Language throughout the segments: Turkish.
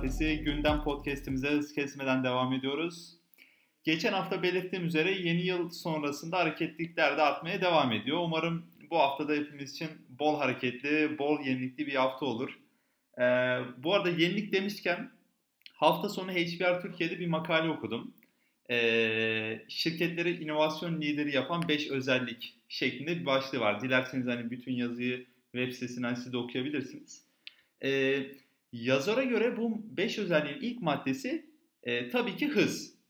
Pazartesi gündem podcastimize hız kesmeden devam ediyoruz. Geçen hafta belirttiğim üzere yeni yıl sonrasında hareketlilikler de artmaya devam ediyor. Umarım bu haftada hepimiz için bol hareketli, bol yenilikli bir hafta olur. Ee, bu arada yenilik demişken hafta sonu HBR Türkiye'de bir makale okudum. Ee, şirketleri inovasyon lideri yapan 5 özellik şeklinde bir başlığı var. Dilerseniz hani bütün yazıyı web sitesinden siz de okuyabilirsiniz. Ee, yazara göre bu 5 özelliğin ilk maddesi e, tabii ki hız.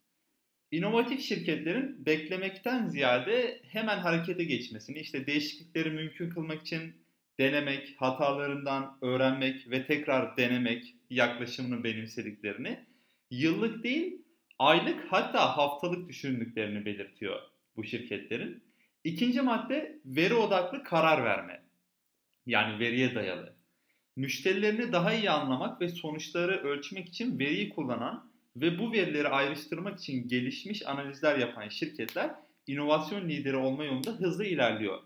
İnovatif şirketlerin beklemekten ziyade hemen harekete geçmesini, işte değişiklikleri mümkün kılmak için denemek, hatalarından öğrenmek ve tekrar denemek yaklaşımını benimsediklerini, yıllık değil aylık hatta haftalık düşündüklerini belirtiyor bu şirketlerin. İkinci madde veri odaklı karar verme. Yani veriye dayalı. Müşterilerini daha iyi anlamak ve sonuçları ölçmek için veriyi kullanan ve bu verileri ayrıştırmak için gelişmiş analizler yapan şirketler inovasyon lideri olma yolunda hızlı ilerliyor.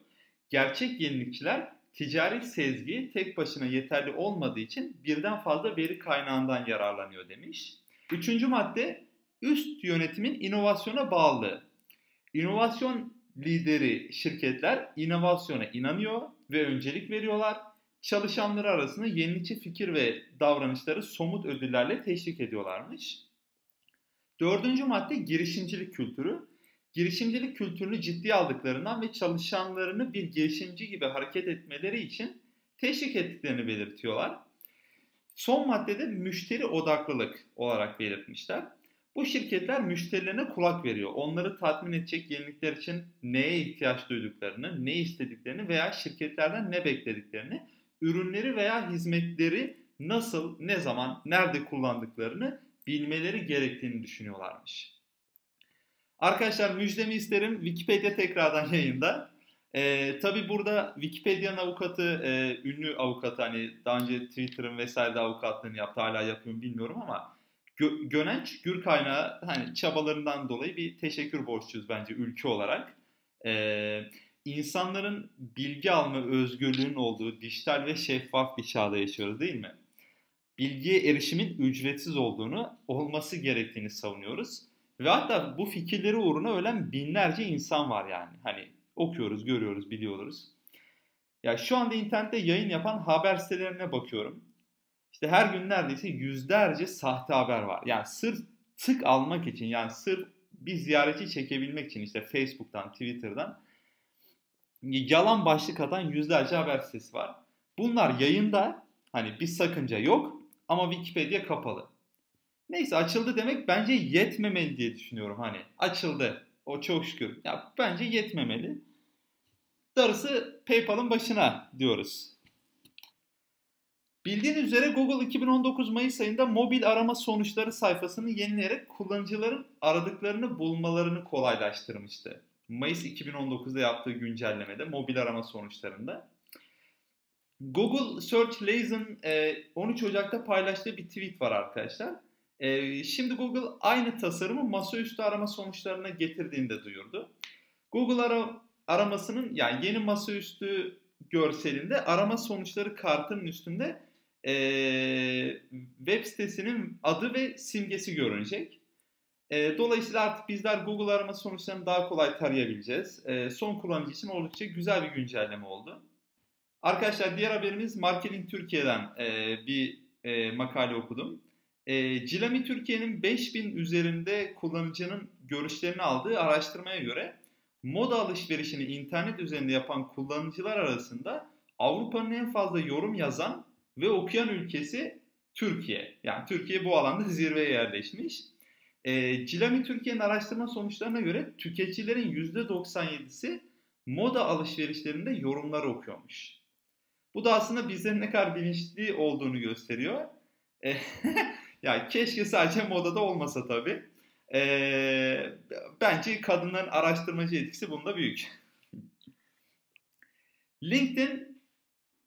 Gerçek yenilikçiler ticari sezgi tek başına yeterli olmadığı için birden fazla veri kaynağından yararlanıyor demiş. Üçüncü madde üst yönetimin inovasyona bağlı. İnovasyon lideri şirketler inovasyona inanıyor ve öncelik veriyorlar. Çalışanları arasında yenilikçi fikir ve davranışları somut ödüllerle teşvik ediyorlarmış. Dördüncü madde girişimcilik kültürü. Girişimcilik kültürünü ciddiye aldıklarından ve çalışanlarını bir girişimci gibi hareket etmeleri için teşvik ettiklerini belirtiyorlar. Son maddede müşteri odaklılık olarak belirtmişler. Bu şirketler müşterilerine kulak veriyor. Onları tatmin edecek yenilikler için neye ihtiyaç duyduklarını, ne istediklerini veya şirketlerden ne beklediklerini, ürünleri veya hizmetleri nasıl, ne zaman, nerede kullandıklarını bilmeleri gerektiğini düşünüyorlarmış. Arkadaşlar müjdemi isterim. Wikipedia tekrardan yayında. Ee, tabii burada Wikipedia'nın avukatı, e, ünlü avukatı hani daha önce Twitter'ın vesaire avukatlığını yaptı. Hala yapıyor bilmiyorum ama Gö- Gönenç Gür kaynağı hani çabalarından dolayı bir teşekkür borçluyuz bence ülke olarak. Ee, insanların bilgi alma özgürlüğünün olduğu dijital ve şeffaf bir çağda yaşıyoruz değil mi? Bilgiye erişimin ücretsiz olduğunu, olması gerektiğini savunuyoruz. Ve hatta bu fikirleri uğruna ölen binlerce insan var yani. Hani okuyoruz, görüyoruz, biliyoruz. Ya şu anda internette yayın yapan haber sitelerine bakıyorum. İşte her gün neredeyse yüzlerce sahte haber var. Yani sırf tık almak için yani sırf bir ziyaretçi çekebilmek için işte Facebook'tan, Twitter'dan yalan başlık atan yüzlerce haber sitesi var. Bunlar yayında hani bir sakınca yok ama Wikipedia kapalı. Neyse açıldı demek bence yetmemeli diye düşünüyorum hani. Açıldı. O çok şükür. Ya bence yetmemeli. Darısı PayPal'ın başına diyoruz. Bildiğiniz üzere Google 2019 Mayıs ayında mobil arama sonuçları sayfasını yenileyerek kullanıcıların aradıklarını bulmalarını kolaylaştırmıştı. Mayıs 2019'da yaptığı güncellemede mobil arama sonuçlarında. Google Search Liaison 13 Ocak'ta paylaştığı bir tweet var arkadaşlar. E, şimdi Google aynı tasarımı masaüstü arama sonuçlarına getirdiğini de duyurdu. Google ara, aramasının yani yeni masaüstü görselinde arama sonuçları kartının üstünde e, web sitesinin adı ve simgesi görünecek. E, dolayısıyla artık bizler Google arama sonuçlarını daha kolay tarayabileceğiz. E, son kullanıcı için oldukça güzel bir güncelleme oldu. Arkadaşlar diğer haberimiz Marketing Türkiye'den e, bir e, makale okudum. E, Cilami Türkiye'nin 5000 üzerinde kullanıcının görüşlerini aldığı araştırmaya göre moda alışverişini internet üzerinde yapan kullanıcılar arasında Avrupa'nın en fazla yorum yazan ve okuyan ülkesi Türkiye. Yani Türkiye bu alanda zirveye yerleşmiş. E, Cilami Türkiye'nin araştırma sonuçlarına göre tüketicilerin %97'si moda alışverişlerinde yorumları okuyormuş. Bu da aslında bizlerin ne kadar bilinçli olduğunu gösteriyor. E, ya keşke sadece modada olmasa tabii. E, bence kadınların araştırmacı etkisi bunda büyük. LinkedIn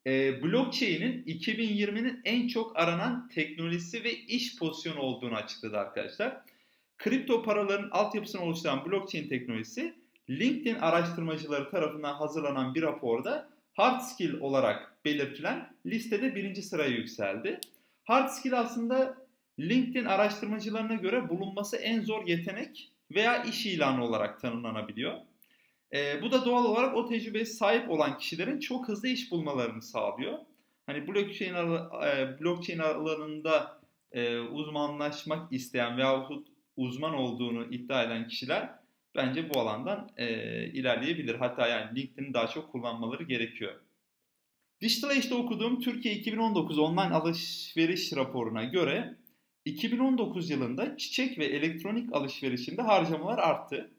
e, blockchain'in 2020'nin en çok aranan teknolojisi ve iş pozisyonu olduğunu açıkladı arkadaşlar. Kripto paraların altyapısını oluşturan blockchain teknolojisi LinkedIn araştırmacıları tarafından hazırlanan bir raporda hard skill olarak belirtilen listede birinci sıraya yükseldi. Hard skill aslında LinkedIn araştırmacılarına göre bulunması en zor yetenek veya iş ilanı olarak tanımlanabiliyor. E, bu da doğal olarak o tecrübeye sahip olan kişilerin çok hızlı iş bulmalarını sağlıyor. Hani blockchain, e, blockchain alanında e, uzmanlaşmak isteyen veya uzman olduğunu iddia eden kişiler bence bu alandan e, ilerleyebilir. Hatta yani LinkedIn'i daha çok kullanmaları gerekiyor. Digital Age'de okuduğum Türkiye 2019 online alışveriş raporuna göre 2019 yılında çiçek ve elektronik alışverişinde harcamalar arttı.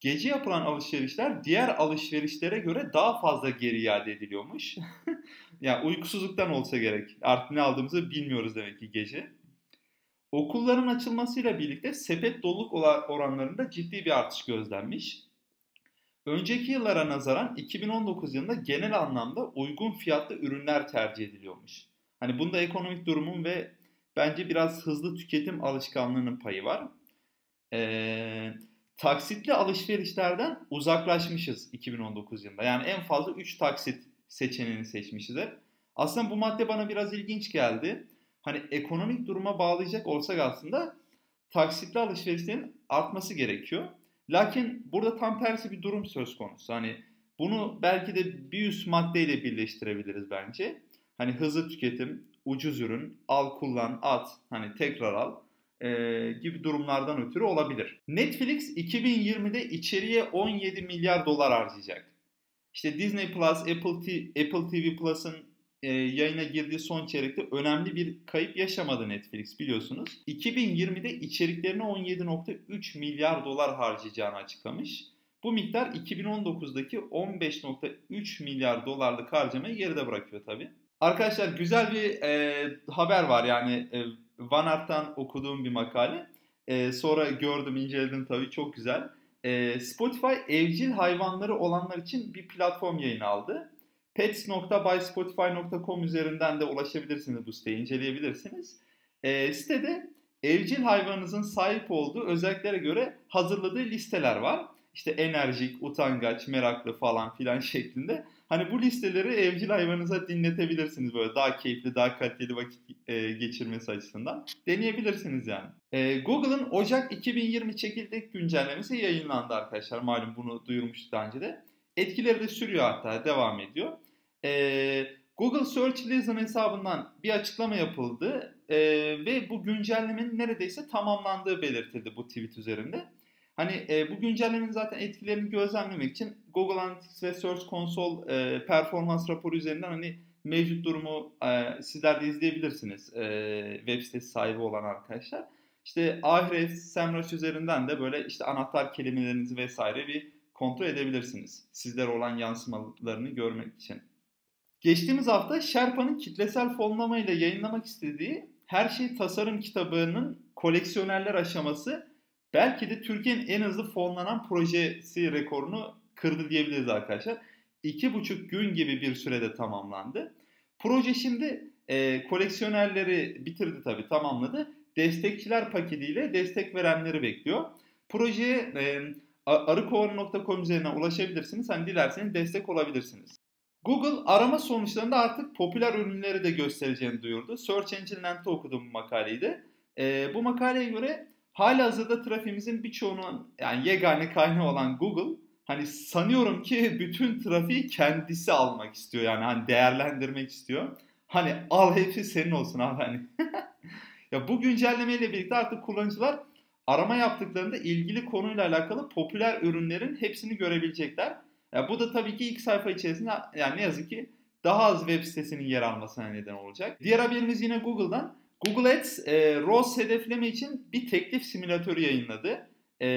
Gece yapılan alışverişler diğer alışverişlere göre daha fazla geri iade ediliyormuş. yani uykusuzluktan olsa gerek. Artık ne aldığımızı bilmiyoruz demek ki gece. Okulların açılmasıyla birlikte sepet doluluk oranlarında ciddi bir artış gözlenmiş. Önceki yıllara nazaran 2019 yılında genel anlamda uygun fiyatlı ürünler tercih ediliyormuş. Hani bunda ekonomik durumun ve bence biraz hızlı tüketim alışkanlığının payı var. Ee, taksitli alışverişlerden uzaklaşmışız 2019 yılında. Yani en fazla 3 taksit seçeneğini seçmişiz hep. Aslında bu madde bana biraz ilginç geldi. Hani ekonomik duruma bağlayacak olsak aslında taksitli alışverişlerin artması gerekiyor. Lakin burada tam tersi bir durum söz konusu. Hani bunu belki de bir üst maddeyle birleştirebiliriz bence. Hani hızlı tüketim, ucuz ürün, al kullan, at, hani tekrar al e, gibi durumlardan ötürü olabilir. Netflix 2020'de içeriye 17 milyar dolar harcayacak. İşte Disney Plus, Apple, T- Apple TV Plus'ın e, yayına girdiği son çeyrekte önemli bir kayıp yaşamadı Netflix biliyorsunuz. 2020'de içeriklerine 17.3 milyar dolar harcayacağını açıklamış. Bu miktar 2019'daki 15.3 milyar dolarlık harcamayı geride bırakıyor tabi. Arkadaşlar güzel bir e, haber var yani e, Van Art'tan okuduğum bir makale. E, sonra gördüm inceledim tabii çok güzel. E, Spotify evcil hayvanları olanlar için bir platform yayın aldı. pets.byspotify.com üzerinden de ulaşabilirsiniz bu siteyi inceleyebilirsiniz. E, sitede evcil hayvanınızın sahip olduğu özelliklere göre hazırladığı listeler var. İşte enerjik, utangaç, meraklı falan filan şeklinde. Hani bu listeleri evcil hayvanınıza dinletebilirsiniz böyle daha keyifli, daha kaliteli vakit e, geçirmesi açısından. Deneyebilirsiniz yani. E, Google'ın Ocak 2020 çekirdek güncellemesi yayınlandı arkadaşlar. Malum bunu duyurmuştuk daha önce de. Etkileri de sürüyor hatta devam ediyor. E, Google Search Liaison hesabından bir açıklama yapıldı e, ve bu güncellemenin neredeyse tamamlandığı belirtildi bu tweet üzerinde. Hani e, bu güncellemenin zaten etkilerini gözlemlemek için Google Analytics ve Search Console e, performans raporu üzerinden hani mevcut durumu e, sizler de izleyebilirsiniz e, web sitesi sahibi olan arkadaşlar. İşte Ahrefs, SEMrush üzerinden de böyle işte anahtar kelimelerinizi vesaire bir kontrol edebilirsiniz. Sizlere olan yansımalarını görmek için. Geçtiğimiz hafta Sherpa'nın kitlesel fonlama ile yayınlamak istediği Her Şey Tasarım kitabının koleksiyonerler aşaması belki de Türkiye'nin en hızlı fonlanan projesi rekorunu kırdı diyebiliriz arkadaşlar. İki buçuk gün gibi bir sürede tamamlandı. Proje şimdi e, koleksiyonerleri bitirdi tabii tamamladı. Destekçiler paketiyle destek verenleri bekliyor. Projeye e, arıkovanı.com üzerinden ulaşabilirsiniz. Hani dilerseniz destek olabilirsiniz. Google arama sonuçlarında artık popüler ürünleri de göstereceğini duyurdu. Search Engine Land'de okudum bu makaleyi de. E, bu makaleye göre Hala hazırda trafiğimizin birçoğunun yani yegane kaynağı olan Google hani sanıyorum ki bütün trafiği kendisi almak istiyor yani hani değerlendirmek istiyor. Hani al hepsi senin olsun abi hani. ya bu güncellemeyle birlikte artık kullanıcılar arama yaptıklarında ilgili konuyla alakalı popüler ürünlerin hepsini görebilecekler. Ya bu da tabii ki ilk sayfa içerisinde yani ne yazık ki daha az web sitesinin yer almasına neden olacak. Diğer haberimiz yine Google'dan. Google Ads e, ROAS hedefleme için bir teklif simülatörü yayınladı. E,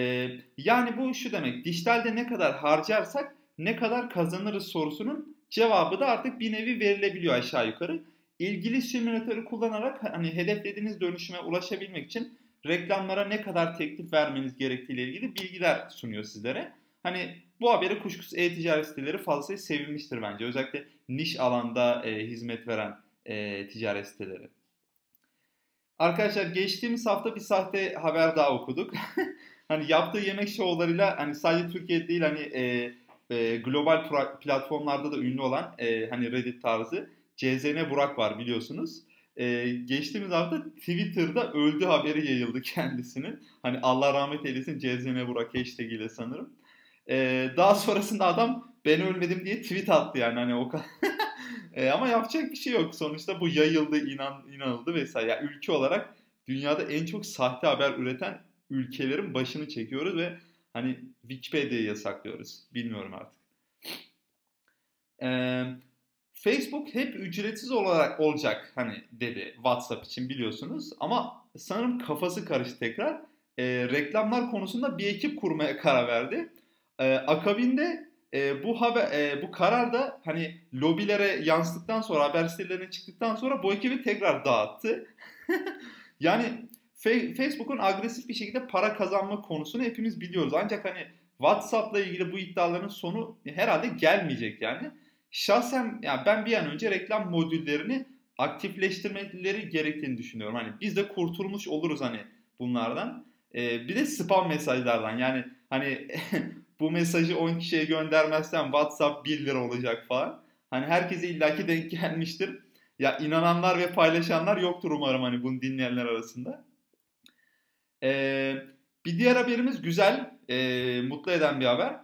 yani bu şu demek, dijitalde ne kadar harcarsak ne kadar kazanırız sorusunun cevabı da artık bir nevi verilebiliyor aşağı yukarı. İlgili simülatörü kullanarak hani hedeflediğiniz dönüşüme ulaşabilmek için reklamlara ne kadar teklif vermeniz gerektiğiyle ilgili bilgiler sunuyor sizlere. Hani bu haberi kuşkusuz e-ticaret siteleri fazlasıyla sevilmiştir bence. Özellikle niş alanda e, hizmet veren e, ticaret siteleri. Arkadaşlar geçtiğimiz hafta bir sahte haber daha okuduk. hani yaptığı yemek şovlarıyla hani sadece Türkiye değil hani e, e, global platformlarda da ünlü olan e, hani Reddit tarzı CZN Burak var biliyorsunuz. Ee, geçtiğimiz hafta Twitter'da öldü haberi yayıldı kendisinin. Hani Allah rahmet eylesin CZN Burak hashtag ile sanırım. Ee, daha sonrasında adam ben ölmedim diye tweet attı yani hani o kadar. e, ama yapacak bir şey yok. Sonuçta bu yayıldı, inan, inanıldı vesaire. Yani ülke olarak dünyada en çok sahte haber üreten ülkelerin başını çekiyoruz ve hani Wikipedia'yı yasaklıyoruz. Bilmiyorum artık. Ee, Facebook hep ücretsiz olarak olacak hani dedi WhatsApp için biliyorsunuz. Ama sanırım kafası karıştı tekrar. Ee, reklamlar konusunda bir ekip kurmaya karar verdi. Ee, akabinde e, bu haber e, bu karar da hani lobilere yansıdıktan sonra haber sitelerine çıktıktan sonra bu ekibi tekrar dağıttı. yani Facebook'un agresif bir şekilde para kazanma konusunu hepimiz biliyoruz. Ancak hani WhatsApp'la ilgili bu iddiaların sonu herhalde gelmeyecek yani. Şahsen yani ben bir an önce reklam modüllerini aktifleştirmeleri gerektiğini düşünüyorum. Hani biz de kurtulmuş oluruz hani bunlardan. Ee, bir de spam mesajlardan yani hani bu mesajı 10 kişiye göndermezsem WhatsApp 1 lira olacak falan. Hani herkese illaki denk gelmiştir. Ya inananlar ve paylaşanlar yoktur umarım hani bunu dinleyenler arasında. Ee, bir diğer haberimiz güzel, e, mutlu eden bir haber.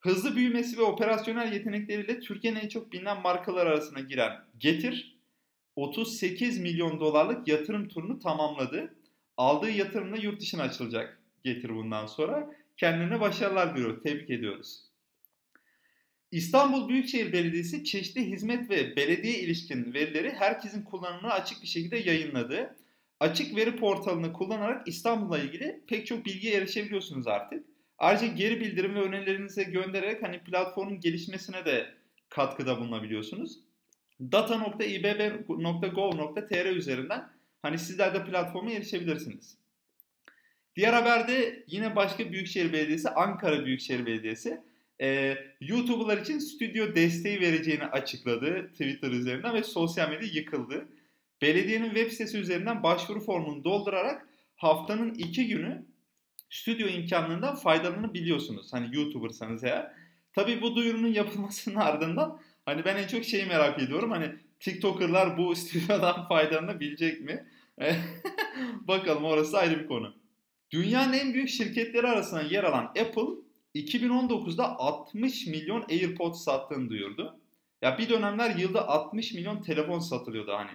Hızlı büyümesi ve operasyonel yetenekleriyle Türkiye'nin en çok bilinen markalar arasına giren Getir, 38 milyon dolarlık yatırım turunu tamamladı. Aldığı yatırımla yurt dışına açılacak Getir bundan sonra. Kendine başarılar diliyoruz. Tebrik ediyoruz. İstanbul Büyükşehir Belediyesi çeşitli hizmet ve belediye ilişkin verileri herkesin kullanımına açık bir şekilde yayınladı. Açık veri portalını kullanarak İstanbul'la ilgili pek çok bilgiye erişebiliyorsunuz artık. Ayrıca geri bildirim ve önerilerinizi göndererek hani platformun gelişmesine de katkıda bulunabiliyorsunuz. data.ibb.gov.tr üzerinden hani sizler de platforma erişebilirsiniz. Diğer haberde yine başka Büyükşehir Belediyesi, Ankara Büyükşehir Belediyesi e, YouTuber'lar için stüdyo desteği vereceğini açıkladı Twitter üzerinden ve sosyal medya yıkıldı. Belediyenin web sitesi üzerinden başvuru formunu doldurarak haftanın iki günü stüdyo imkanlarından faydalanabiliyorsunuz. Hani YouTuber'sanız eğer. Tabii bu duyurunun yapılmasının ardından hani ben en çok şeyi merak ediyorum. Hani TikToker'lar bu stüdyodan faydalanabilecek mi? Bakalım orası ayrı bir konu. Dünyanın en büyük şirketleri arasında yer alan Apple 2019'da 60 milyon AirPods sattığını duyurdu. Ya bir dönemler yılda 60 milyon telefon satılıyordu hani.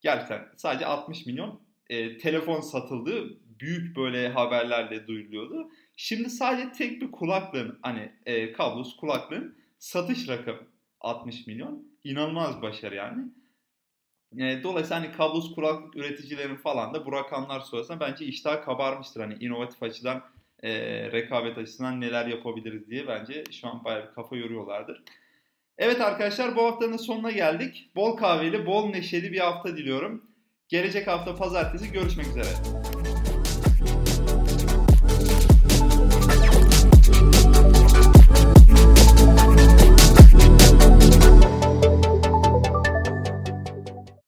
Gerçekten sadece 60 milyon e, telefon satıldığı büyük böyle haberlerle duyuluyordu. Şimdi sadece tek bir kulaklığın hani e, kablosuz kulaklığın satış rakamı 60 milyon. İnanılmaz başarı yani. E, dolayısıyla hani kablosuz kulaklık üreticilerin falan da bu rakamlar sonrasında bence iştah kabarmıştır. Hani inovatif açıdan e, rekabet açısından neler yapabiliriz diye bence şu an bayağı bir kafa yoruyorlardır. Evet arkadaşlar bu haftanın sonuna geldik. Bol kahveli, bol neşeli bir hafta diliyorum. Gelecek hafta pazartesi görüşmek üzere.